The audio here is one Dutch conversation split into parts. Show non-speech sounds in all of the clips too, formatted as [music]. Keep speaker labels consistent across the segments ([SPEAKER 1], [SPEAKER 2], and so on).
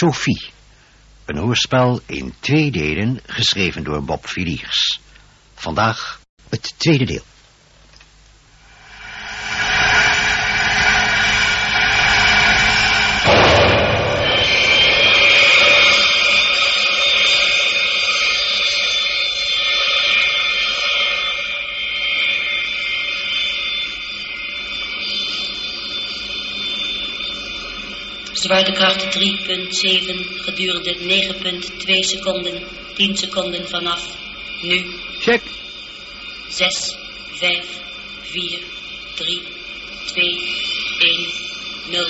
[SPEAKER 1] Sophie. Een hoorspel in twee delen, geschreven door Bob Viliers. Vandaag het tweede deel.
[SPEAKER 2] Zwaartekracht 3.7 gedurende 9.2 seconden, 10 seconden vanaf nu.
[SPEAKER 3] Check.
[SPEAKER 2] 6, 5, 4, 3, 2, 1, 0.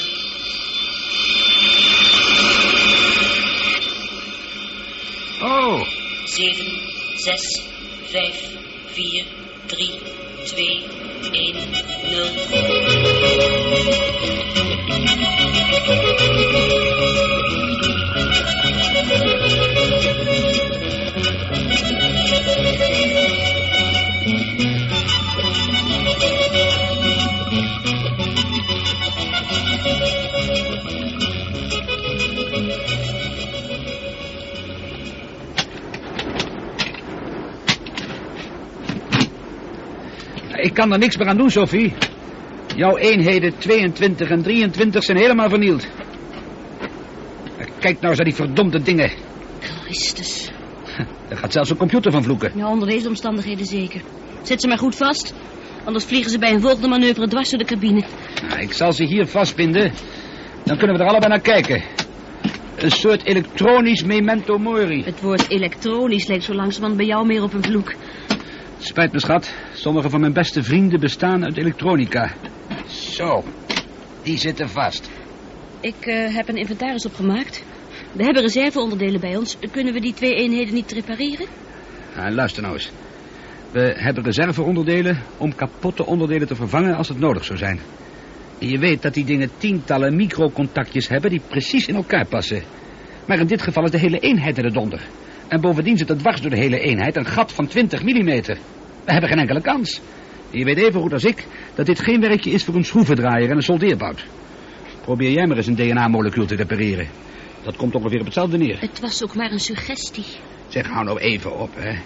[SPEAKER 3] Oh,
[SPEAKER 2] 7, 6, 5, 4, 3, 2, 1, 0.
[SPEAKER 3] Ik kan er niks meer aan doen, Sophie. Jouw eenheden 22 en 23 zijn helemaal vernield. Kijk nou eens naar die verdomde dingen.
[SPEAKER 2] Christus.
[SPEAKER 3] Er gaat zelfs een computer van vloeken.
[SPEAKER 2] Ja, onder deze omstandigheden zeker. Zet ze maar goed vast. Anders vliegen ze bij een volgende manoeuvre dwars door de cabine.
[SPEAKER 3] Nou, ik zal ze hier vastbinden. Dan kunnen we er allebei naar kijken. Een soort elektronisch memento mori.
[SPEAKER 2] Het woord elektronisch lijkt zo langzamerhand bij jou meer op een vloek.
[SPEAKER 3] Spijt me, schat. Sommige van mijn beste vrienden bestaan uit elektronica. Zo, die zitten vast.
[SPEAKER 2] Ik uh, heb een inventaris opgemaakt. We hebben reserveonderdelen bij ons. Kunnen we die twee eenheden niet repareren?
[SPEAKER 3] Nou, luister nou eens. We hebben reserveonderdelen om kapotte onderdelen te vervangen als het nodig zou zijn. En je weet dat die dingen tientallen microcontactjes hebben die precies in elkaar passen. Maar in dit geval is de hele eenheid in de donder. En bovendien zit er dwars door de hele eenheid een gat van 20 millimeter. We hebben geen enkele kans. je weet even goed als ik dat dit geen werkje is voor een schroevendraaier en een soldeerbout. Probeer jij maar eens een DNA-molecuul te repareren. Dat komt ongeveer op hetzelfde neer.
[SPEAKER 2] Het was ook maar een suggestie.
[SPEAKER 3] Zeg, hou nou even op, hè.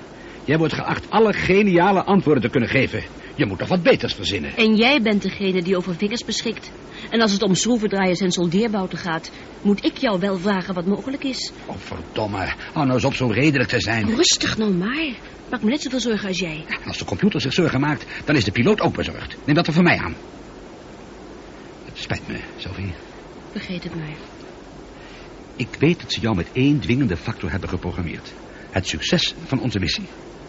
[SPEAKER 3] Jij wordt geacht alle geniale antwoorden te kunnen geven. Je moet toch wat beters verzinnen.
[SPEAKER 2] En jij bent degene die over vingers beschikt. En als het om schroevendraaiers en soldeerbouten gaat... moet ik jou wel vragen wat mogelijk is.
[SPEAKER 3] Oh, verdomme. Hou nou eens op zo redelijk te zijn.
[SPEAKER 2] Rustig nou maar. Maak me net zoveel zorgen als jij.
[SPEAKER 3] als de computer zich zorgen maakt, dan is de piloot ook bezorgd. Neem dat er voor mij aan. Het spijt me, Sophie.
[SPEAKER 2] Vergeet het maar.
[SPEAKER 3] Ik weet dat ze jou met één dwingende factor hebben geprogrammeerd. Het succes van onze missie.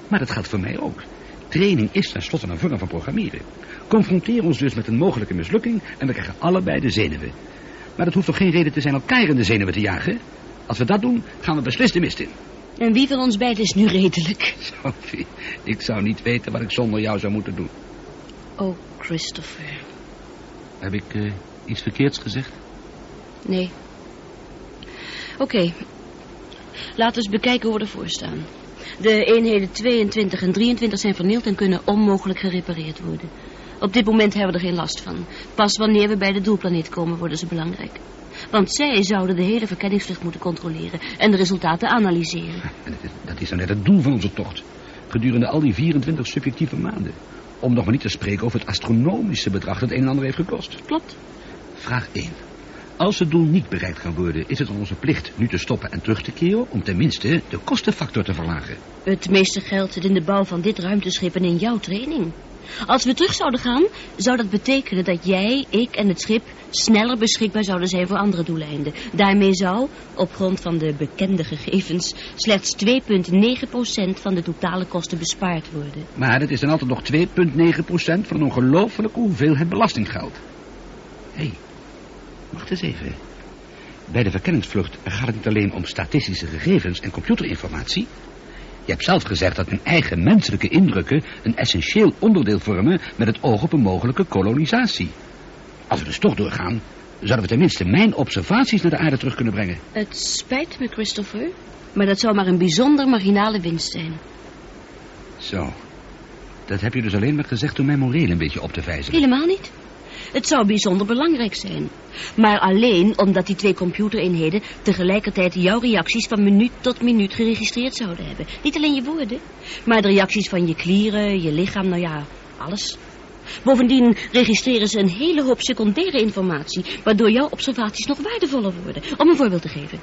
[SPEAKER 3] Maar dat geldt voor mij ook. Training is tenslotte een vorm van programmeren. Confronteer ons dus met een mogelijke mislukking en we krijgen allebei de zenuwen. Maar dat hoeft toch geen reden te zijn elkaar in de zenuwen te jagen? Als we dat doen, gaan we beslist de mist in.
[SPEAKER 2] En wie van ons beiden is nu redelijk?
[SPEAKER 3] Sophie, ik zou niet weten wat ik zonder jou zou moeten doen.
[SPEAKER 2] Oh, Christopher.
[SPEAKER 3] Heb ik uh, iets verkeerds gezegd?
[SPEAKER 2] Nee. Oké. Okay. Laten we eens bekijken hoe we ervoor staan. De eenheden 22 en 23 zijn vernield en kunnen onmogelijk gerepareerd worden. Op dit moment hebben we er geen last van. Pas wanneer we bij de doelplaneet komen worden ze belangrijk. Want zij zouden de hele verkenningsvlucht moeten controleren en de resultaten analyseren. [laughs]
[SPEAKER 3] Dat is dan net het doel van onze tocht. Gedurende al die 24 subjectieve maanden. Om nog maar niet te spreken over het astronomische bedrag dat een en ander heeft gekost.
[SPEAKER 2] Klopt.
[SPEAKER 3] Vraag 1. Als het doel niet bereikt kan worden, is het onze plicht nu te stoppen en terug te keren... om tenminste de kostenfactor te verlagen.
[SPEAKER 2] Het meeste geld zit in de bouw van dit ruimteschip en in jouw training. Als we terug zouden gaan, zou dat betekenen dat jij, ik en het schip sneller beschikbaar zouden zijn voor andere doeleinden. Daarmee zou, op grond van de bekende gegevens, slechts 2,9% van de totale kosten bespaard worden.
[SPEAKER 3] Maar het is dan altijd nog 2,9% van een ongelofelijke hoeveelheid belastinggeld. Hé, hey, wacht eens even. Bij de verkenningsvlucht gaat het niet alleen om statistische gegevens en computerinformatie... Je hebt zelf gezegd dat hun eigen menselijke indrukken een essentieel onderdeel vormen met het oog op een mogelijke kolonisatie. Als we dus toch doorgaan, zouden we tenminste mijn observaties naar de aarde terug kunnen brengen.
[SPEAKER 2] Het spijt me, Christopher, maar dat zou maar een bijzonder marginale winst zijn.
[SPEAKER 3] Zo, dat heb je dus alleen maar gezegd om mijn moreel een beetje op te vijzelen.
[SPEAKER 2] Helemaal niet. Het zou bijzonder belangrijk zijn. Maar alleen omdat die twee computereenheden tegelijkertijd jouw reacties van minuut tot minuut geregistreerd zouden hebben. Niet alleen je woorden, maar de reacties van je klieren, je lichaam, nou ja, alles. Bovendien registreren ze een hele hoop secundaire informatie, waardoor jouw observaties nog waardevoller worden. Om een voorbeeld te geven.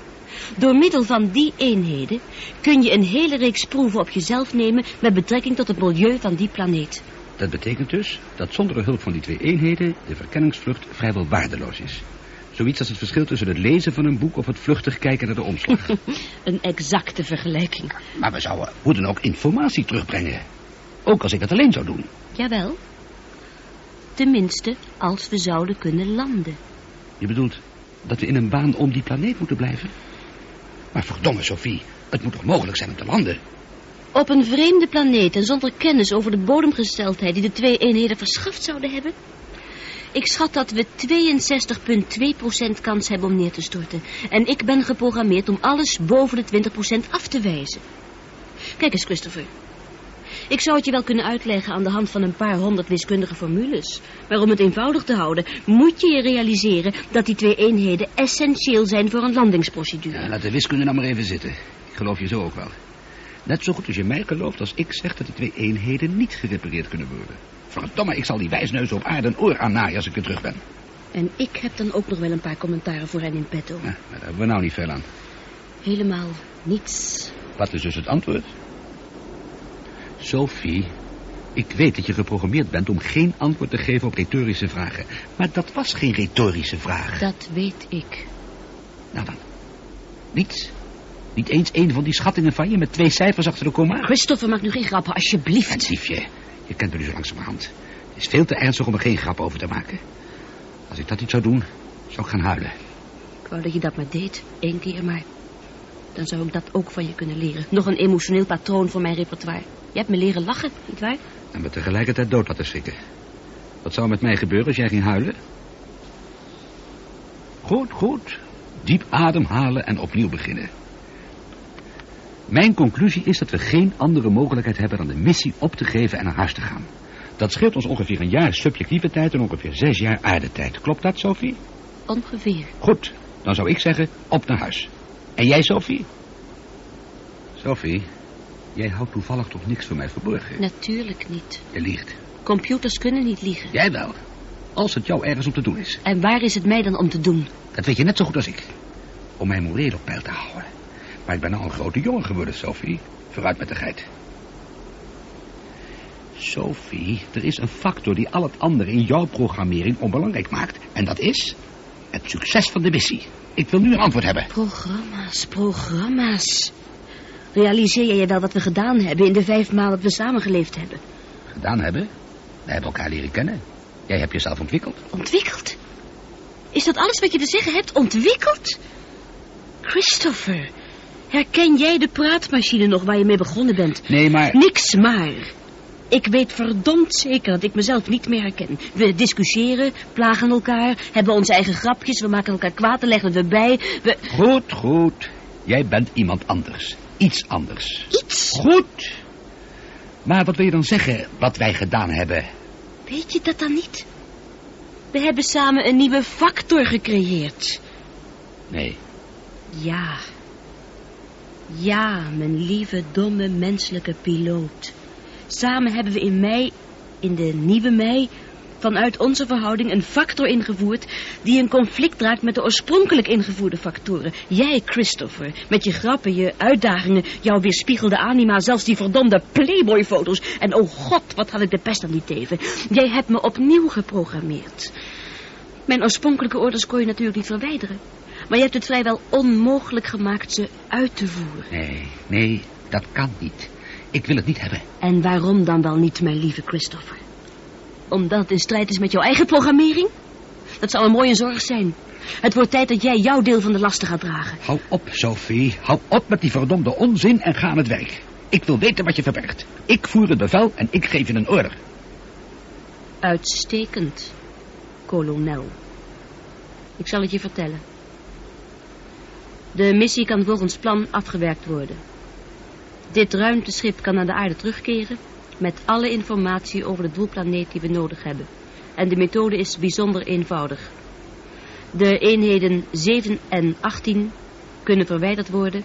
[SPEAKER 2] Door middel van die eenheden kun je een hele reeks proeven op jezelf nemen met betrekking tot het milieu van die planeet.
[SPEAKER 3] Dat betekent dus dat zonder de hulp van die twee eenheden de verkenningsvlucht vrijwel waardeloos is. Zoiets als het verschil tussen het lezen van een boek of het vluchtig kijken naar de omslag. [laughs]
[SPEAKER 2] een exacte vergelijking.
[SPEAKER 3] Maar we zouden hoe dan ook informatie terugbrengen. Ook als ik het alleen zou doen.
[SPEAKER 2] Jawel. Tenminste, als we zouden kunnen landen.
[SPEAKER 3] Je bedoelt dat we in een baan om die planeet moeten blijven? Maar verdomme, Sophie, het moet toch mogelijk zijn om te landen?
[SPEAKER 2] Op een vreemde planeet en zonder kennis over de bodemgesteldheid die de twee eenheden verschaft zouden hebben? Ik schat dat we 62,2% kans hebben om neer te storten. En ik ben geprogrammeerd om alles boven de 20% af te wijzen. Kijk eens, Christopher. Ik zou het je wel kunnen uitleggen aan de hand van een paar honderd wiskundige formules. Maar om het eenvoudig te houden, moet je je realiseren dat die twee eenheden essentieel zijn voor een landingsprocedure.
[SPEAKER 3] Ja, laat de wiskunde nou maar even zitten. Ik geloof je zo ook wel. Net zo goed als je mij gelooft als ik zeg dat die twee eenheden niet gerepareerd kunnen worden. Verdomme, ik zal die wijsneus op aarde een oor aannaaien als ik weer terug ben.
[SPEAKER 2] En ik heb dan ook nog wel een paar commentaren voor hen in petto.
[SPEAKER 3] Ja, daar hebben we nou niet veel aan.
[SPEAKER 2] Helemaal niets.
[SPEAKER 3] Wat is dus het antwoord? Sophie, ik weet dat je geprogrammeerd bent om geen antwoord te geven op retorische vragen. Maar dat was geen retorische vraag.
[SPEAKER 2] Dat weet ik.
[SPEAKER 3] Nou dan, niets. Niet eens een van die schattingen van je met twee cijfers achter de komma?
[SPEAKER 2] Christopher, maak nu geen grappen, alsjeblieft.
[SPEAKER 3] Liefje, je kent me nu zo langzamerhand. Het is veel te ernstig om er geen grap over te maken. Als ik dat niet zou doen, zou ik gaan huilen.
[SPEAKER 2] Ik wou dat je dat maar deed, één keer maar. Dan zou ik dat ook van je kunnen leren. Nog een emotioneel patroon voor mijn repertoire. Je hebt me leren lachen, nietwaar?
[SPEAKER 3] En me tegelijkertijd dood laten schrikken. Wat zou met mij gebeuren als jij ging huilen? Goed, goed. Diep ademhalen en opnieuw beginnen. Mijn conclusie is dat we geen andere mogelijkheid hebben dan de missie op te geven en naar huis te gaan. Dat scheelt ons ongeveer een jaar subjectieve tijd en ongeveer zes jaar aardetijd. Klopt dat, Sophie?
[SPEAKER 2] Ongeveer.
[SPEAKER 3] Goed, dan zou ik zeggen op naar huis. En jij, Sophie? Sophie, jij houdt toevallig toch niks van mij verborgen?
[SPEAKER 2] Natuurlijk niet.
[SPEAKER 3] Je liegt.
[SPEAKER 2] Computers kunnen niet liegen.
[SPEAKER 3] Jij wel. Als het jou ergens om te doen is.
[SPEAKER 2] En waar is het mij dan om te doen?
[SPEAKER 3] Dat weet je net zo goed als ik. Om mijn moreel op peil te houden. Maar ik ben al een grote jongen geworden, Sophie. Vooruit met de geit. Sophie, er is een factor die al het andere in jouw programmering onbelangrijk maakt. En dat is het succes van de missie. Ik wil nu een antwoord hebben.
[SPEAKER 2] Programma's, programma's. Realiseer je wel wat we gedaan hebben in de vijf maanden dat we samengeleefd hebben?
[SPEAKER 3] Gedaan hebben? We hebben elkaar leren kennen. Jij hebt jezelf ontwikkeld.
[SPEAKER 2] Ontwikkeld? Is dat alles wat je te zeggen hebt? Ontwikkeld? Christopher, herken jij de praatmachine nog waar je mee begonnen bent?
[SPEAKER 3] Nee, maar...
[SPEAKER 2] Niks maar. Ik weet verdomd zeker dat ik mezelf niet meer herken. We discussiëren, plagen elkaar, hebben onze eigen grapjes, we maken elkaar kwaad, dan leggen we erbij. We...
[SPEAKER 3] Goed, goed. Jij bent iemand anders. Iets anders.
[SPEAKER 2] Iets?
[SPEAKER 3] Goed. Maar wat wil je dan zeggen, wat wij gedaan hebben?
[SPEAKER 2] Weet je dat dan niet? We hebben samen een nieuwe factor gecreëerd.
[SPEAKER 3] Nee.
[SPEAKER 2] Ja. Ja, mijn lieve, domme, menselijke piloot. Samen hebben we in mei, in de nieuwe mei, vanuit onze verhouding een factor ingevoerd die in conflict raakt met de oorspronkelijk ingevoerde factoren. Jij, Christopher, met je grappen, je uitdagingen, jouw weerspiegelde anima, zelfs die verdomde Playboy-foto's. En oh god, wat had ik de pest aan die teven. Jij hebt me opnieuw geprogrammeerd. Mijn oorspronkelijke orders kon je natuurlijk niet verwijderen. Maar je hebt het vrijwel onmogelijk gemaakt ze uit te voeren.
[SPEAKER 3] Nee, nee, dat kan niet. Ik wil het niet hebben.
[SPEAKER 2] En waarom dan wel niet, mijn lieve Christopher? Omdat het in strijd is met jouw eigen programmering? Dat zou een mooie zorg zijn. Het wordt tijd dat jij jouw deel van de lasten gaat dragen.
[SPEAKER 3] Hou op, Sophie. Hou op met die verdomde onzin en ga aan het werk. Ik wil weten wat je verbergt. Ik voer het bevel en ik geef je een order.
[SPEAKER 2] Uitstekend, kolonel. Ik zal het je vertellen. De missie kan volgens plan afgewerkt worden. Dit ruimteschip kan naar de aarde terugkeren... met alle informatie over de doelplaneet die we nodig hebben. En de methode is bijzonder eenvoudig. De eenheden 7 en 18 kunnen verwijderd worden.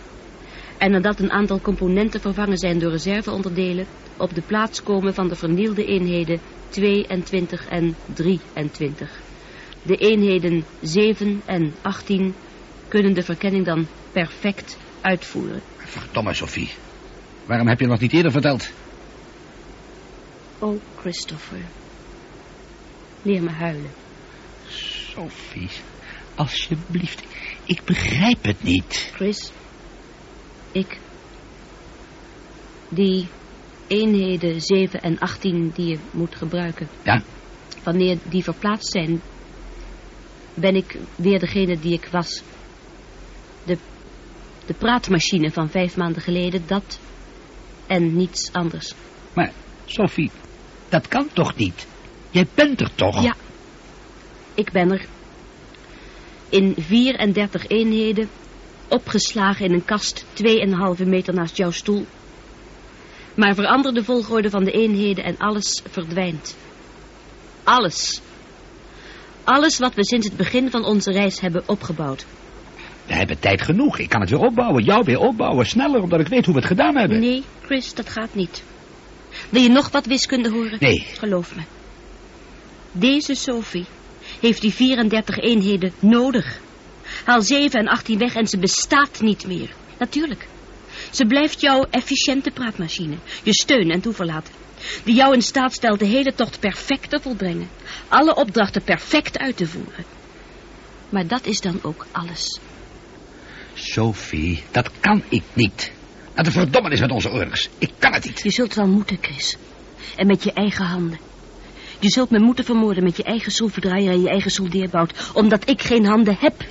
[SPEAKER 2] En nadat een aantal componenten vervangen zijn door reserveonderdelen, op de plaats komen van de vernielde eenheden 22 en 23. De eenheden 7 en 18 kunnen de verkenning dan perfect uitvoeren.
[SPEAKER 3] Verdomme, Sophie. Waarom heb je nog niet eerder verteld?
[SPEAKER 2] Oh, Christopher. Leer me huilen.
[SPEAKER 3] Sophie, alsjeblieft. Ik begrijp het niet.
[SPEAKER 2] Chris, ik... Die eenheden 7 en 18 die je moet gebruiken.
[SPEAKER 3] Ja?
[SPEAKER 2] Wanneer die verplaatst zijn, ben ik weer degene die ik was. De, praatmachine van vijf maanden geleden, dat en niets anders.
[SPEAKER 3] Maar, Sophie, dat kan toch niet? Jij bent er toch?
[SPEAKER 2] Ja, ik ben er. In 34 eenheden, opgeslagen in een kast 2,5 meter naast jouw stoel. Maar verander de volgorde van de eenheden en alles verdwijnt. Alles. Alles wat we sinds het begin van onze reis hebben opgebouwd.
[SPEAKER 3] We hebben tijd genoeg. Ik kan het weer opbouwen. Jou weer opbouwen. Sneller, omdat ik weet hoe we het gedaan hebben.
[SPEAKER 2] Nee, Chris, dat gaat niet. Wil je nog wat wiskunde horen?
[SPEAKER 3] Nee.
[SPEAKER 2] Geloof me. Deze Sophie heeft die 34 eenheden nodig. Haal 7 en 18 weg en ze bestaat niet meer. Natuurlijk. Ze blijft jouw efficiënte praatmachine. Je steun en toeverlaat. Die jou in staat stelt de hele tocht perfect te volbrengen. Alle opdrachten perfect uit te voeren. Maar dat is dan ook alles.
[SPEAKER 3] Sophie, dat kan ik niet. Dat de verdomme is met onze orders. Ik kan het niet.
[SPEAKER 2] Je zult wel moeten, Chris. En met je eigen handen. Je zult me moeten vermoorden met je eigen schroevendraaier en je eigen soldeerbout. Omdat ik geen handen heb.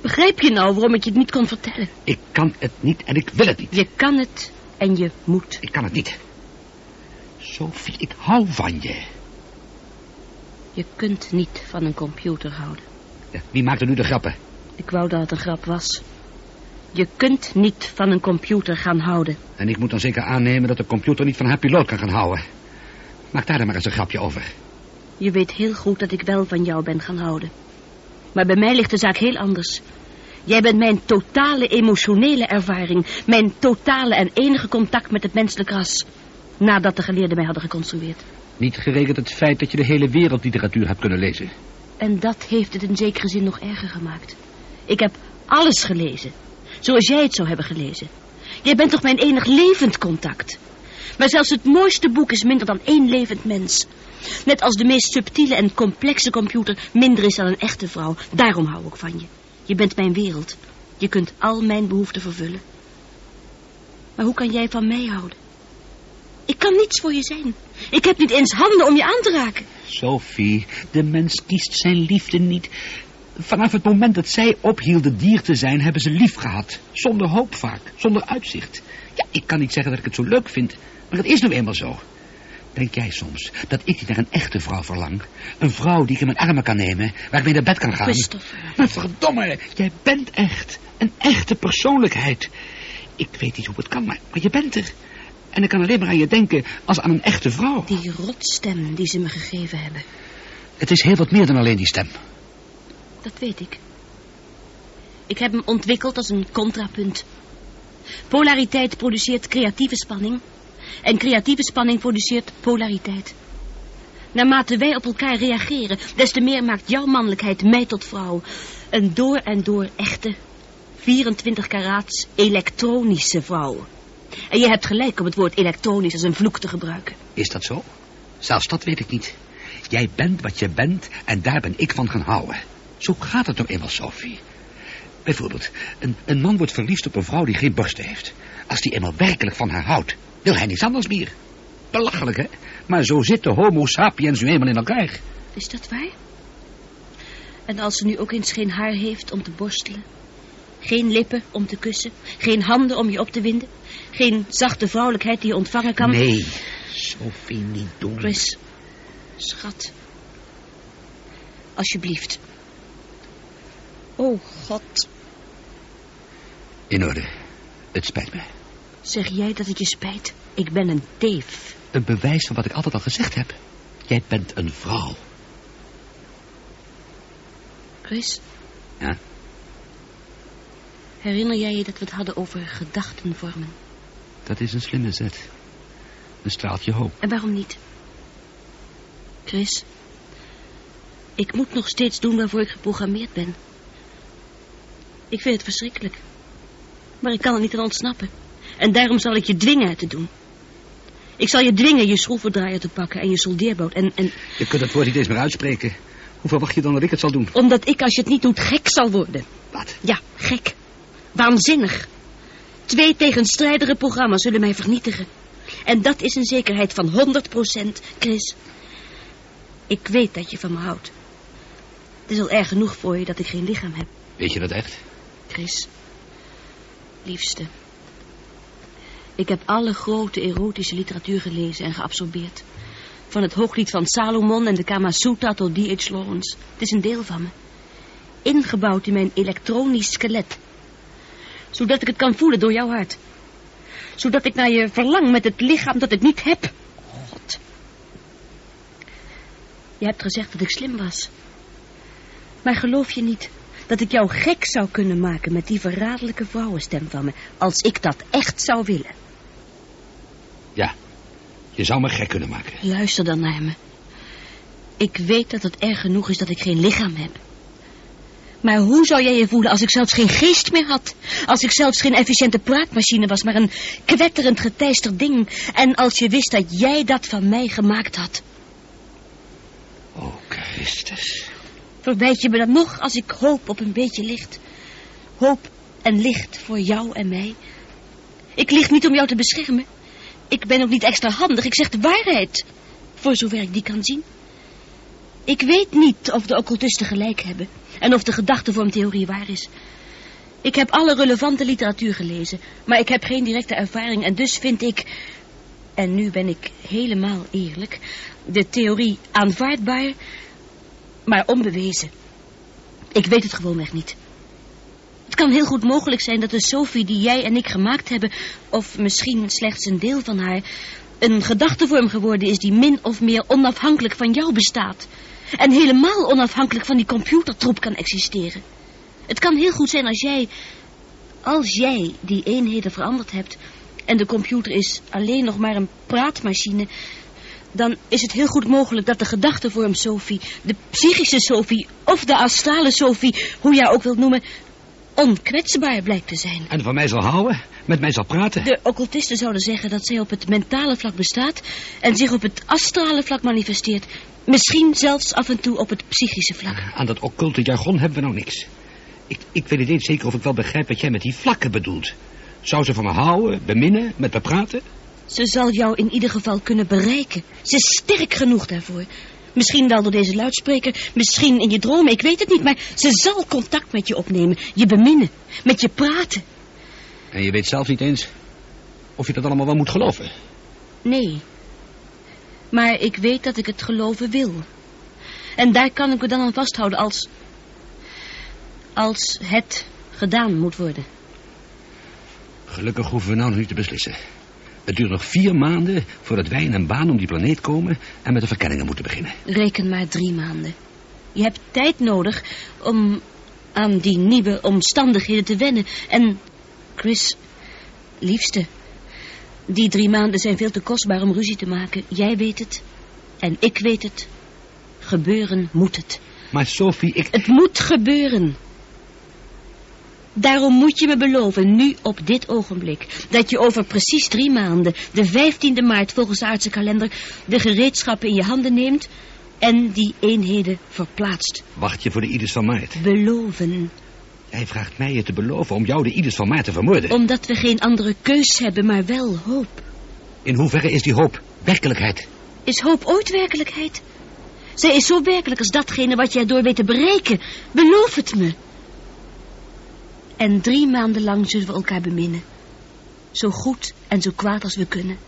[SPEAKER 2] Begrijp je nou waarom ik je het niet kon vertellen?
[SPEAKER 3] Ik kan het niet en ik wil het niet.
[SPEAKER 2] Je kan het en je moet.
[SPEAKER 3] Ik kan het niet. Sophie, ik hou van je.
[SPEAKER 2] Je kunt niet van een computer houden.
[SPEAKER 3] Ja, wie maakt er nu de grappen?
[SPEAKER 2] Ik wou dat het een grap was. Je kunt niet van een computer gaan houden.
[SPEAKER 3] En ik moet dan zeker aannemen dat de computer niet van haar piloot kan gaan houden. Maak daar dan maar eens een grapje over.
[SPEAKER 2] Je weet heel goed dat ik wel van jou ben gaan houden. Maar bij mij ligt de zaak heel anders. Jij bent mijn totale emotionele ervaring. Mijn totale en enige contact met het menselijk ras. Nadat de geleerden mij hadden geconstrueerd.
[SPEAKER 3] Niet gerekend het feit dat je de hele wereldliteratuur hebt kunnen lezen.
[SPEAKER 2] En dat heeft het in zekere zin nog erger gemaakt. Ik heb alles gelezen. Zoals jij het zou hebben gelezen. Jij bent toch mijn enig levend contact. Maar zelfs het mooiste boek is minder dan één levend mens. Net als de meest subtiele en complexe computer minder is dan een echte vrouw. Daarom hou ik van je. Je bent mijn wereld. Je kunt al mijn behoeften vervullen. Maar hoe kan jij van mij houden? Ik kan niets voor je zijn. Ik heb niet eens handen om je aan te raken.
[SPEAKER 3] Sophie, de mens kiest zijn liefde niet. Vanaf het moment dat zij ophielden dier te zijn, hebben ze lief gehad. Zonder hoop vaak, zonder uitzicht. Ja, ik kan niet zeggen dat ik het zo leuk vind, maar het is nu eenmaal zo. Denk jij soms dat ik naar een echte vrouw verlang? Een vrouw die ik in mijn armen kan nemen, waar ik mee naar bed kan gaan?
[SPEAKER 2] Christopher.
[SPEAKER 3] Maar verdomme, jij bent echt. Een echte persoonlijkheid. Ik weet niet hoe het kan, maar, maar je bent er. En ik kan alleen maar aan je denken als aan een echte vrouw.
[SPEAKER 2] Die rotstem die ze me gegeven hebben.
[SPEAKER 3] Het is heel wat meer dan alleen die stem.
[SPEAKER 2] Dat weet ik. Ik heb hem ontwikkeld als een contrapunt. Polariteit produceert creatieve spanning. En creatieve spanning produceert polariteit. Naarmate wij op elkaar reageren, des te meer maakt jouw mannelijkheid mij tot vrouw. Een door en door echte, 24 karaats elektronische vrouw. En je hebt gelijk om het woord elektronisch als een vloek te gebruiken.
[SPEAKER 3] Is dat zo? Zelfs dat weet ik niet. Jij bent wat je bent en daar ben ik van gaan houden. Zo gaat het nou eenmaal, Sophie. Bijvoorbeeld, een, een man wordt verliefd op een vrouw die geen borsten heeft. Als die eenmaal werkelijk van haar houdt, wil hij niets anders meer. Belachelijk, hè? Maar zo zitten homo sapiens nu eenmaal in elkaar.
[SPEAKER 2] Is dat waar? En als ze nu ook eens geen haar heeft om te borstelen? Geen lippen om te kussen? Geen handen om je op te winden? Geen zachte vrouwelijkheid die je ontvangen kan?
[SPEAKER 3] Nee, Sophie, niet doen.
[SPEAKER 2] Chris, schat. Alsjeblieft. Oh, God.
[SPEAKER 3] In orde. Het spijt me.
[SPEAKER 2] Zeg jij dat het je spijt? Ik ben een teef.
[SPEAKER 3] Een bewijs van wat ik altijd al gezegd heb. Jij bent een vrouw.
[SPEAKER 2] Chris,
[SPEAKER 3] Ja?
[SPEAKER 2] herinner jij je dat we het hadden over gedachtenvormen?
[SPEAKER 3] Dat is een slimme zet. Een straaltje hoop.
[SPEAKER 2] En waarom niet? Chris, ik moet nog steeds doen waarvoor ik geprogrammeerd ben. Ik vind het verschrikkelijk. Maar ik kan er niet aan ontsnappen. En daarom zal ik je dwingen het te doen. Ik zal je dwingen je schroevendraaier te pakken en je soldeerboot. En, en
[SPEAKER 3] Je kunt het woord niet eens meer uitspreken. Hoe verwacht je dan dat ik het zal doen?
[SPEAKER 2] omdat ik, als je het niet doet, gek zal worden.
[SPEAKER 3] Wat?
[SPEAKER 2] Ja, gek. Waanzinnig. Twee tegenstrijdige programma's zullen mij vernietigen. En dat is een zekerheid van 100%, Chris. Ik weet dat je van me houdt. Het is al erg genoeg voor je dat ik geen lichaam heb,
[SPEAKER 3] Weet je dat echt?
[SPEAKER 2] Chris. Liefste. Ik heb alle grote erotische literatuur gelezen en geabsorbeerd. Van het hooglied van Salomon en de Kama Sutra tot D.H. Lawrence. Het is een deel van me. Ingebouwd in mijn elektronisch skelet. Zodat ik het kan voelen door jouw hart. Zodat ik naar je verlang met het lichaam dat ik niet heb. God. Je hebt gezegd dat ik slim was. Maar geloof je niet dat ik jou gek zou kunnen maken met die verraderlijke vrouwenstem van me, als ik dat echt zou willen?
[SPEAKER 3] Ja. Je zou me gek kunnen maken.
[SPEAKER 2] Luister dan naar me. Ik weet dat het erg genoeg is dat ik geen lichaam heb. Maar hoe zou jij je voelen als ik zelfs geen geest meer had? Als ik zelfs geen efficiënte praatmachine was, maar een kwetterend geteisterd ding. En als je wist dat jij dat van mij gemaakt had.
[SPEAKER 3] Oh, Christus.
[SPEAKER 2] Verwijt je me dan nog als ik hoop op een beetje licht? Hoop en licht voor jou en mij? Ik lieg niet om jou te beschermen. Ik ben ook niet extra handig. Ik zeg de waarheid. Voor zover ik die kan zien. Ik weet niet of de occultisten gelijk hebben. En of de gedachtevormtheorie waar is. Ik heb alle relevante literatuur gelezen. Maar ik heb geen directe ervaring. En dus vind ik... En nu ben ik helemaal eerlijk. De theorie aanvaardbaar maar onbewezen. Ik weet het gewoonweg niet. Het kan heel goed mogelijk zijn dat de Sophie die jij en ik gemaakt hebben... of misschien slechts een deel van haar... een gedachtevorm geworden is die min of meer onafhankelijk van jou bestaat. En helemaal onafhankelijk van die computertroep kan existeren. Het kan heel goed zijn als jij... als jij die eenheden veranderd hebt... en de computer is alleen nog maar een praatmachine dan is het heel goed mogelijk dat de gedachtevorm Sophie, de psychische Sophie of de astrale Sophie, hoe jij ook wilt noemen, onkwetsbaar blijkt te zijn.
[SPEAKER 3] En van mij zal houden? Met mij zal praten?
[SPEAKER 2] De occultisten zouden zeggen dat zij op het mentale vlak bestaat en zich op het astrale vlak manifesteert. Misschien zelfs af en toe op het psychische vlak.
[SPEAKER 3] Aan dat occulte jargon hebben we nou niks. Ik, ik weet niet eens zeker of ik wel begrijp wat jij met die vlakken bedoelt. Zou ze van me houden, beminnen, met me praten?
[SPEAKER 2] Ze zal jou in ieder geval kunnen bereiken. Ze is sterk genoeg daarvoor. Misschien wel door deze luidspreker, misschien in je dromen, ik weet het niet. Maar ze zal contact met je opnemen, je beminnen, met je praten.
[SPEAKER 3] En je weet zelf niet eens of je dat allemaal wel moet geloven.
[SPEAKER 2] Nee. Maar ik weet dat ik het geloven wil. En daar kan ik me dan aan vasthouden als... als het gedaan moet worden.
[SPEAKER 3] Gelukkig hoeven we nou nog niet te beslissen. Het duurt nog vier maanden voordat wij in een baan om die planeet komen en met de verkenningen moeten beginnen.
[SPEAKER 2] Reken maar drie maanden. Je hebt tijd nodig om aan die nieuwe omstandigheden te wennen. En, Chris, liefste, die drie maanden zijn veel te kostbaar om ruzie te maken. Jij weet het en ik weet het. Gebeuren moet het.
[SPEAKER 3] Maar Sophie, ik...
[SPEAKER 2] Het moet gebeuren. Daarom moet je me beloven, nu op dit ogenblik, dat je over precies drie maanden, de 15e maart volgens de aardse kalender, de gereedschappen in je handen neemt en die eenheden verplaatst.
[SPEAKER 3] Wacht je voor de Ides van maart?
[SPEAKER 2] Beloven.
[SPEAKER 3] Jij vraagt mij je te beloven om jou de Ides van maart te vermoorden.
[SPEAKER 2] Omdat we geen andere keus hebben, maar wel hoop.
[SPEAKER 3] In hoeverre is die hoop werkelijkheid?
[SPEAKER 2] Is hoop ooit werkelijkheid? Zij is zo werkelijk als datgene wat jij door weet te bereiken. Beloof het me. En drie maanden lang zullen we elkaar beminnen. Zo goed en zo kwaad als we kunnen.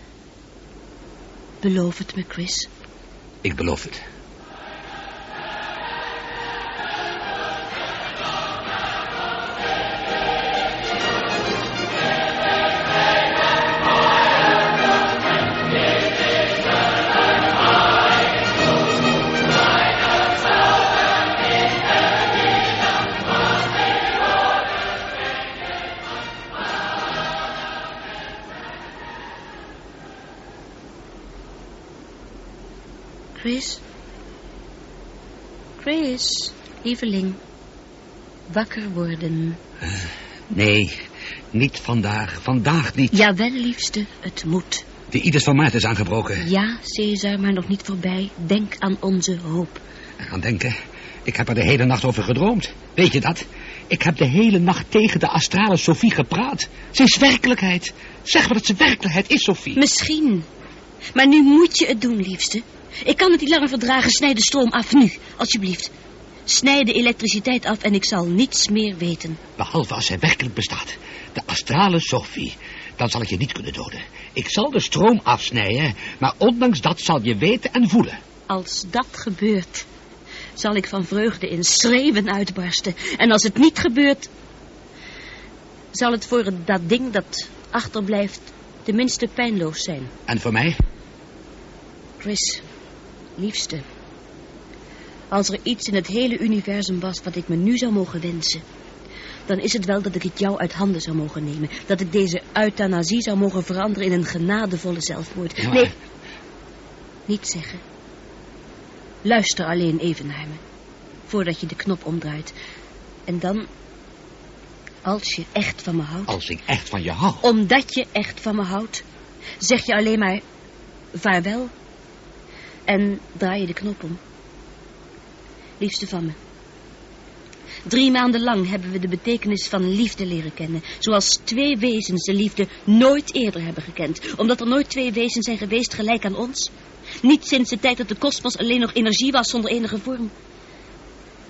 [SPEAKER 2] Beloof het me, Chris.
[SPEAKER 3] Ik beloof het.
[SPEAKER 2] Lieveling. Wakker worden.
[SPEAKER 3] Nee, niet vandaag. Vandaag niet.
[SPEAKER 2] Jawel, liefste, het moet.
[SPEAKER 3] De Ides van Maart is aangebroken.
[SPEAKER 2] Ja, Caesar, maar nog niet voorbij. Denk aan onze hoop.
[SPEAKER 3] Aan denken. Ik heb er de hele nacht over gedroomd. Weet je dat? Ik heb de hele nacht tegen de astrale Sophie gepraat. Ze is werkelijkheid. Zeg maar dat ze werkelijkheid is, Sophie.
[SPEAKER 2] Misschien. Maar nu moet je het doen, liefste. Ik kan het niet langer verdragen. Snijd de stroom af, nu, alsjeblieft. Snijd de elektriciteit af en ik zal niets meer weten.
[SPEAKER 3] Behalve als zij werkelijk bestaat. De astrale Sophie. Dan zal ik je niet kunnen doden. Ik zal de stroom afsnijden, maar ondanks dat zal je weten en voelen.
[SPEAKER 2] Als dat gebeurt, zal ik van vreugde in schreeuwen uitbarsten. En als het niet gebeurt, zal het voor dat ding dat achterblijft tenminste pijnloos zijn.
[SPEAKER 3] En voor mij?
[SPEAKER 2] Chris, liefste. Als er iets in het hele universum was wat ik me nu zou mogen wensen... dan is het wel dat ik het jou uit handen zou mogen nemen. Dat ik deze euthanasie zou mogen veranderen in een genadevolle zelfmoord.
[SPEAKER 3] Ja, maar-
[SPEAKER 2] Nee, niet zeggen. Luister alleen even naar me. Voordat je de knop omdraait. En dan, als je echt van me houdt...
[SPEAKER 3] Als ik echt van je hou.
[SPEAKER 2] Omdat je echt van me houdt, zeg je alleen maar vaarwel en draai je de knop om. Liefste van me. Drie maanden lang hebben we de betekenis van liefde leren kennen. Zoals twee wezens de liefde nooit eerder hebben gekend. Omdat er nooit twee wezens zijn geweest gelijk aan ons. Niet sinds de tijd dat de kosmos alleen nog energie was zonder enige vorm.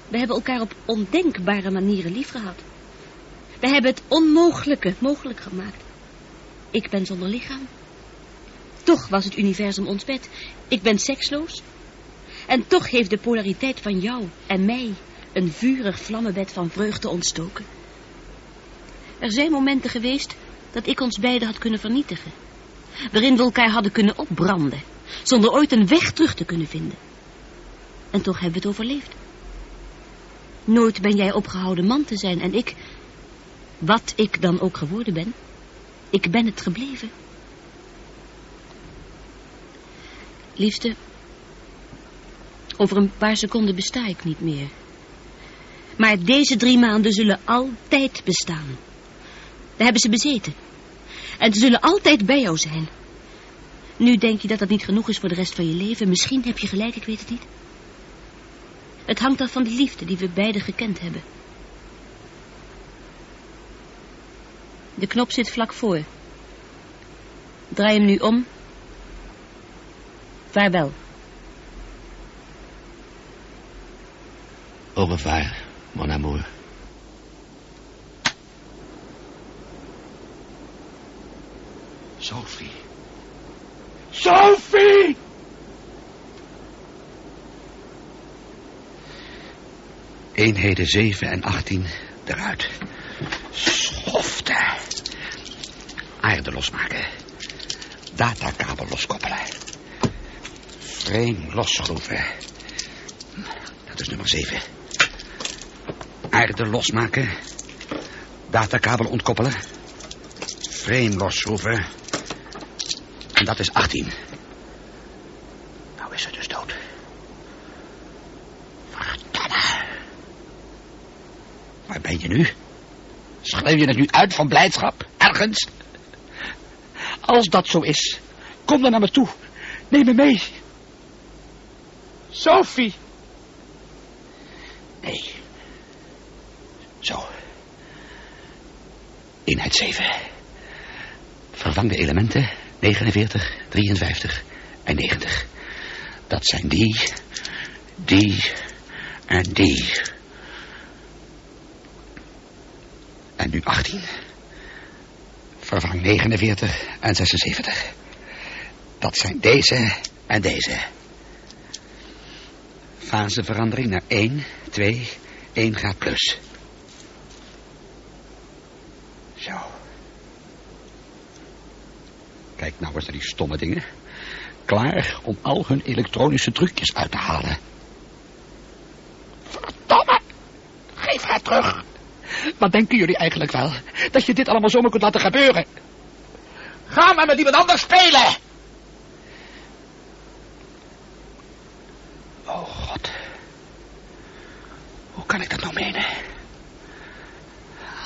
[SPEAKER 2] We hebben elkaar op ondenkbare manieren lief gehad. We hebben het onmogelijke mogelijk gemaakt. Ik ben zonder lichaam. Toch was het universum ons bed. Ik ben seksloos. En toch heeft de polariteit van jou en mij een vurig vlammenbed van vreugde ontstoken. Er zijn momenten geweest dat ik ons beiden had kunnen vernietigen. Waarin we elkaar hadden kunnen opbranden. Zonder ooit een weg terug te kunnen vinden. En toch hebben we het overleefd. Nooit ben jij opgehouden man te zijn en ik... Wat ik dan ook geworden ben. Ik ben het gebleven. Liefste, over een paar seconden besta ik niet meer. Maar deze drie maanden zullen altijd bestaan. We hebben ze bezeten. En ze zullen altijd bij jou zijn. Nu denk je dat dat niet genoeg is voor de rest van je leven. Misschien heb je gelijk, ik weet het niet. Het hangt af van die liefde die we beiden gekend hebben. De knop zit vlak voor. Draai hem nu om. Vaarwel.
[SPEAKER 3] Au revoir, mon amour. Sophie. Sophie! Eenheden 7 en 18 eruit. Schofte. Aarde losmaken. Datakabel loskoppelen. Frame losschroeven. Dat is nummer 7. Aarde losmaken. Datakabel ontkoppelen. Frame losschroeven. En dat is 18. Nou is ze dus dood. Verdomme. Waar ben je nu? Schreeuw je het nu uit van blijdschap? Ergens? Als dat zo is, kom dan naar me toe. Neem me mee. Sophie. Nee. Zo. Eenheid 7. Vervang de elementen 49, 53 en 90. Dat zijn die, die en die. En nu 18. Vervang 49 en 76. Dat zijn deze en deze. Faseverandering naar 1, 2, 1 gaat plus. Zo. Kijk nou eens naar die stomme dingen. Klaar om al hun elektronische trucjes uit te halen. Verdomme! Geef haar terug. Wat denken jullie eigenlijk wel? Dat je dit allemaal zomaar kunt laten gebeuren? Ga maar met iemand anders spelen!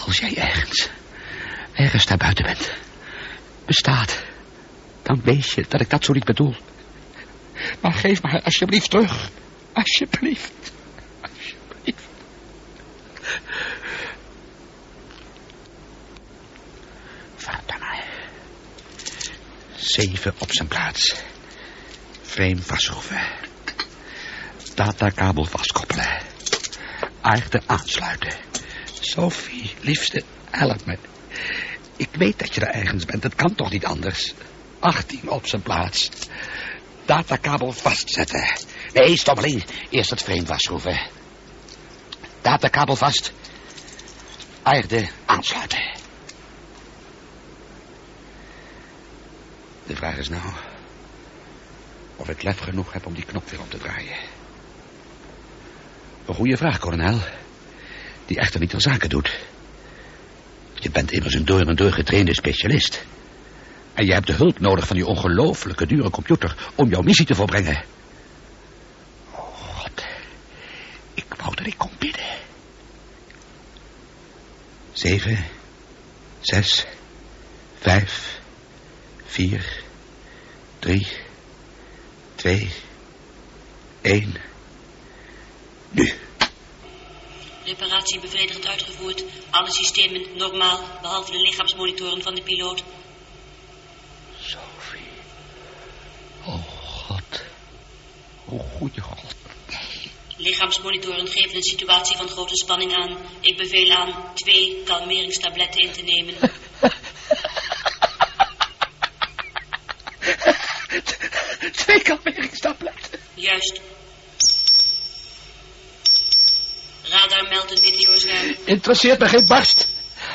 [SPEAKER 3] Als jij ergens, ergens daar buiten bent, bestaat, dan weet je dat ik dat zo niet bedoel. Maar geef me alsjeblieft terug. Alsjeblieft. Alsjeblieft. Verdomme. Zeven op zijn plaats. Frame vastschroeven. Datakabel vastkoppelen. Aarde aansluiten. Sophie, liefste, help me. Ik weet dat je er ergens bent. Het kan toch niet anders? 18 op zijn plaats. Datakabel vastzetten. Nee, stoppeling. Eerst het frame vastschroeven. Datakabel vast. Aarde aansluiten. De vraag is nou... of ik lef genoeg heb om die knop weer om te draaien. Een goede vraag, kolonel. Die echter niet ter zake doet. Je bent immers een door en door getrainde specialist. En je hebt de hulp nodig van die ongelooflijke dure computer om jouw missie te volbrengen. God. Ik wou dat ik kon bidden. Zeven, zes, vijf, vier, drie, twee, één. Nu.
[SPEAKER 2] Reparatie bevredigend uitgevoerd. Alle systemen normaal, behalve de lichaamsmonitoren van de piloot.
[SPEAKER 3] Sophie. Oh, God. Oh, goede God.
[SPEAKER 2] Lichaamsmonitoren geven een situatie van grote spanning aan. Ik beveel aan twee kalmeringstabletten in te nemen. [laughs]
[SPEAKER 3] Twee kalmeringstabletten.
[SPEAKER 2] Juist. Radar meldt een meteorzwerm.
[SPEAKER 3] Interesseert me geen barst.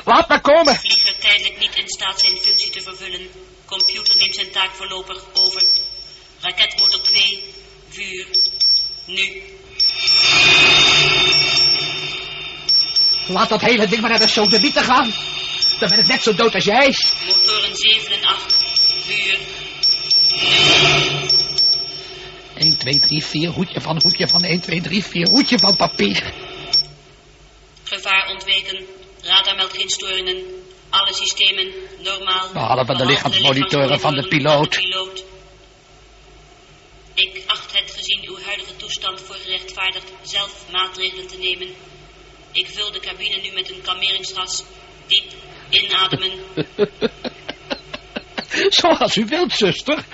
[SPEAKER 3] Laat maar komen.
[SPEAKER 2] Vlieger tijdelijk niet in staat zijn functie te vervullen. Computer neemt zijn taak voorlopig over. Raketmotor 2, vuur. Nu.
[SPEAKER 3] Laat dat hele ding maar naar de sodemieten gaan. Dan ben ik net zo dood als jij.
[SPEAKER 2] Motoren 7 en 8, vuur.
[SPEAKER 3] 1, 2, 3, 4, hoedje van, hoedje van, 1, 2, 3, 4, hoedje van papier.
[SPEAKER 2] Gevaar ontweken. Radar meldt geen storingen. Alle systemen normaal.
[SPEAKER 3] Behalve de lichaamsmonitoren van de piloot.
[SPEAKER 2] piloot. Ik acht het gezien uw huidige toestand gerechtvaardigd zelf maatregelen te nemen. Ik vul de cabine nu met een kalmeringsgas. Diep inademen. [laughs]
[SPEAKER 3] Zoals u wilt, zuster.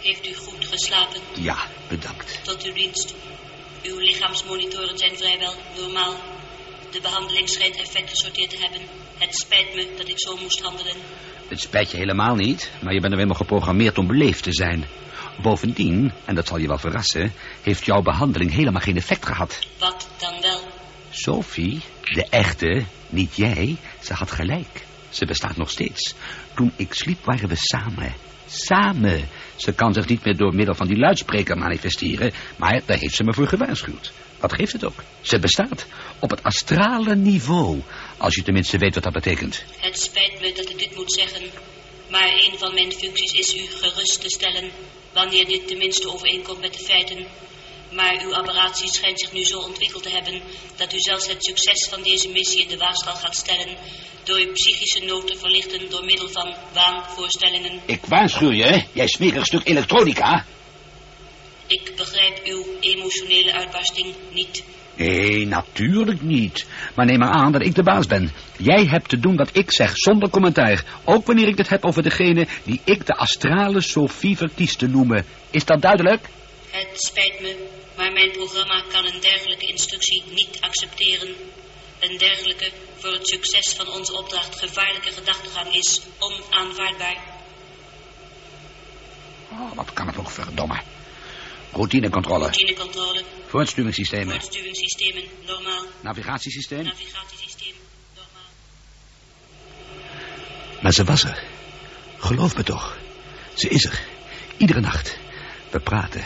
[SPEAKER 2] Heeft u goed geslapen?
[SPEAKER 3] Ja, bedankt.
[SPEAKER 2] Tot uw dienst. Uw lichaamsmonitoren zijn vrijwel normaal. De behandeling schijnt effect gesorteerd te hebben. Het spijt me dat ik zo moest handelen.
[SPEAKER 3] Het spijt je helemaal niet, maar je bent er helemaal geprogrammeerd om beleefd te zijn. Bovendien, en dat zal je wel verrassen, heeft jouw behandeling helemaal geen effect gehad.
[SPEAKER 2] Wat dan wel?
[SPEAKER 3] Sophie, de echte, niet jij, ze had gelijk. Ze bestaat nog steeds. Toen ik sliep waren we samen. Samen. Ze kan zich niet meer door middel van die luidspreker manifesteren, maar daar heeft ze me voor gewaarschuwd. Wat geeft het ook? Ze bestaat. Op het astrale niveau. Als je tenminste weet wat dat betekent.
[SPEAKER 2] Het spijt me dat ik dit moet zeggen. Maar een van mijn functies is u gerust te stellen. Wanneer dit tenminste overeenkomt met de feiten. Maar uw apparatie schijnt zich nu zo ontwikkeld te hebben. dat u zelfs het succes van deze missie in de waagschaal gaat stellen. door uw psychische nood te verlichten door middel van waanvoorstellingen.
[SPEAKER 3] Ik waarschuw je, jij smerig stuk elektronica.
[SPEAKER 2] Ik begrijp uw emotionele uitbarsting niet.
[SPEAKER 3] Nee, natuurlijk niet. Maar neem maar aan dat ik de baas ben. Jij hebt te doen wat ik zeg, zonder commentaar. Ook wanneer ik het heb over degene die ik de astrale Sophie verkies te noemen. Is dat duidelijk?
[SPEAKER 2] Het spijt me, maar mijn programma kan een dergelijke instructie niet accepteren. Een dergelijke, voor het succes van onze opdracht gevaarlijke gedachtegang is onaanvaardbaar.
[SPEAKER 3] Oh, wat kan het ook verdomme. Routinecontrole.
[SPEAKER 2] Routinecontrole,
[SPEAKER 3] Voortstuwingssystemen.
[SPEAKER 2] voortstuwingssystemen, normaal.
[SPEAKER 3] Navigatiesysteem.
[SPEAKER 2] Navigatiesysteem, normaal.
[SPEAKER 3] Maar ze was er. Geloof me toch. Ze is er. Iedere nacht. We praten.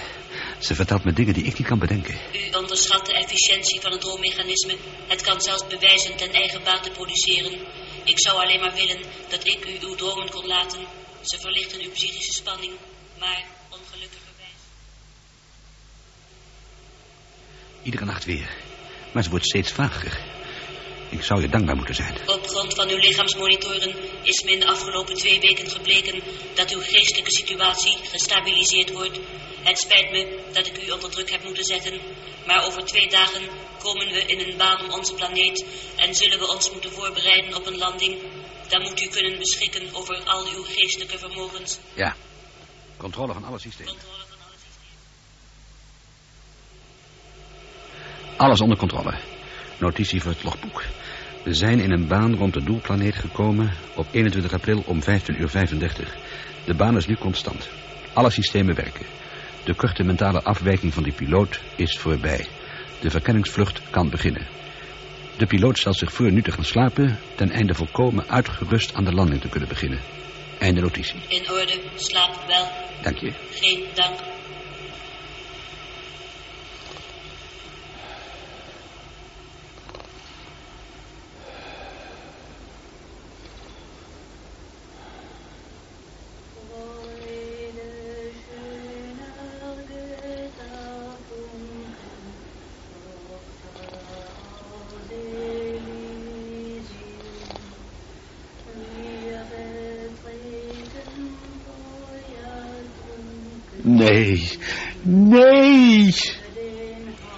[SPEAKER 3] Ze vertelt me dingen die ik niet kan bedenken.
[SPEAKER 2] U onderschat de efficiëntie van het droommechanisme. Het kan zelfs bewijzen ten eigen bate produceren. Ik zou alleen maar willen dat ik u uw dromen kon laten. Ze verlichten uw psychische spanning, maar ongelukkigerwijs.
[SPEAKER 3] Iedere nacht weer. Maar ze wordt steeds vager. Ik zou je dankbaar moeten zijn.
[SPEAKER 2] Op grond van uw lichaamsmonitoren is me in de afgelopen twee weken gebleken dat uw geestelijke situatie gestabiliseerd wordt. Het spijt me dat ik u onder druk heb moeten zetten, maar over twee dagen komen we in een baan om onze planeet en zullen we ons moeten voorbereiden op een landing. Dan moet u kunnen beschikken over al uw geestelijke vermogens.
[SPEAKER 3] Ja, controle van alle systemen.
[SPEAKER 2] Controle van alle systemen.
[SPEAKER 3] Alles onder controle. Notitie voor het logboek. We zijn in een baan rond de doelplaneet gekomen op 21 april om 15 uur 35. De baan is nu constant. Alle systemen werken. De korte mentale afwijking van die piloot is voorbij. De verkenningsvlucht kan beginnen. De piloot stelt zich voor nu te gaan slapen... ten einde volkomen uitgerust aan de landing te kunnen beginnen. Einde notitie.
[SPEAKER 2] In orde, slaap wel,
[SPEAKER 3] Dank je.
[SPEAKER 2] geen dank.
[SPEAKER 4] Nee, nee.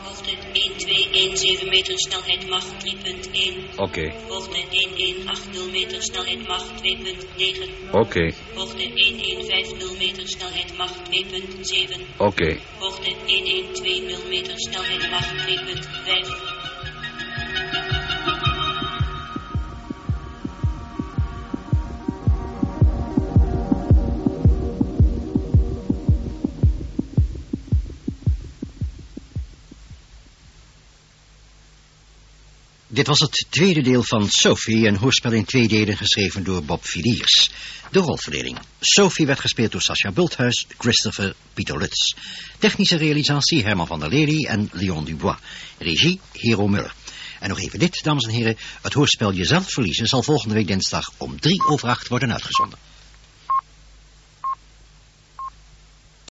[SPEAKER 2] Hoogte 1217 meter, snelheid Mach 3.1.
[SPEAKER 3] Oké,
[SPEAKER 2] Hoogte 1180 meter, snelheid Mach 2.9.
[SPEAKER 3] oké,
[SPEAKER 2] Hoogte 1150 meter, snelheid Mach 2.7.
[SPEAKER 3] oké.
[SPEAKER 2] Hoogte 1120 meter, snelheid Mach 2.5.
[SPEAKER 1] Dit was het tweede deel van Sophie, een hoorspel in twee delen geschreven door Bob Viliers. De rolverdeling. Sophie werd gespeeld door Sascha Bulthuis, Christopher Pieter Lutz. Technische realisatie Herman van der Lely en Leon Dubois. Regie Hero Muller. En nog even dit, dames en heren. Het hoorspel Jezelf verliezen zal volgende week dinsdag om drie over acht worden uitgezonden.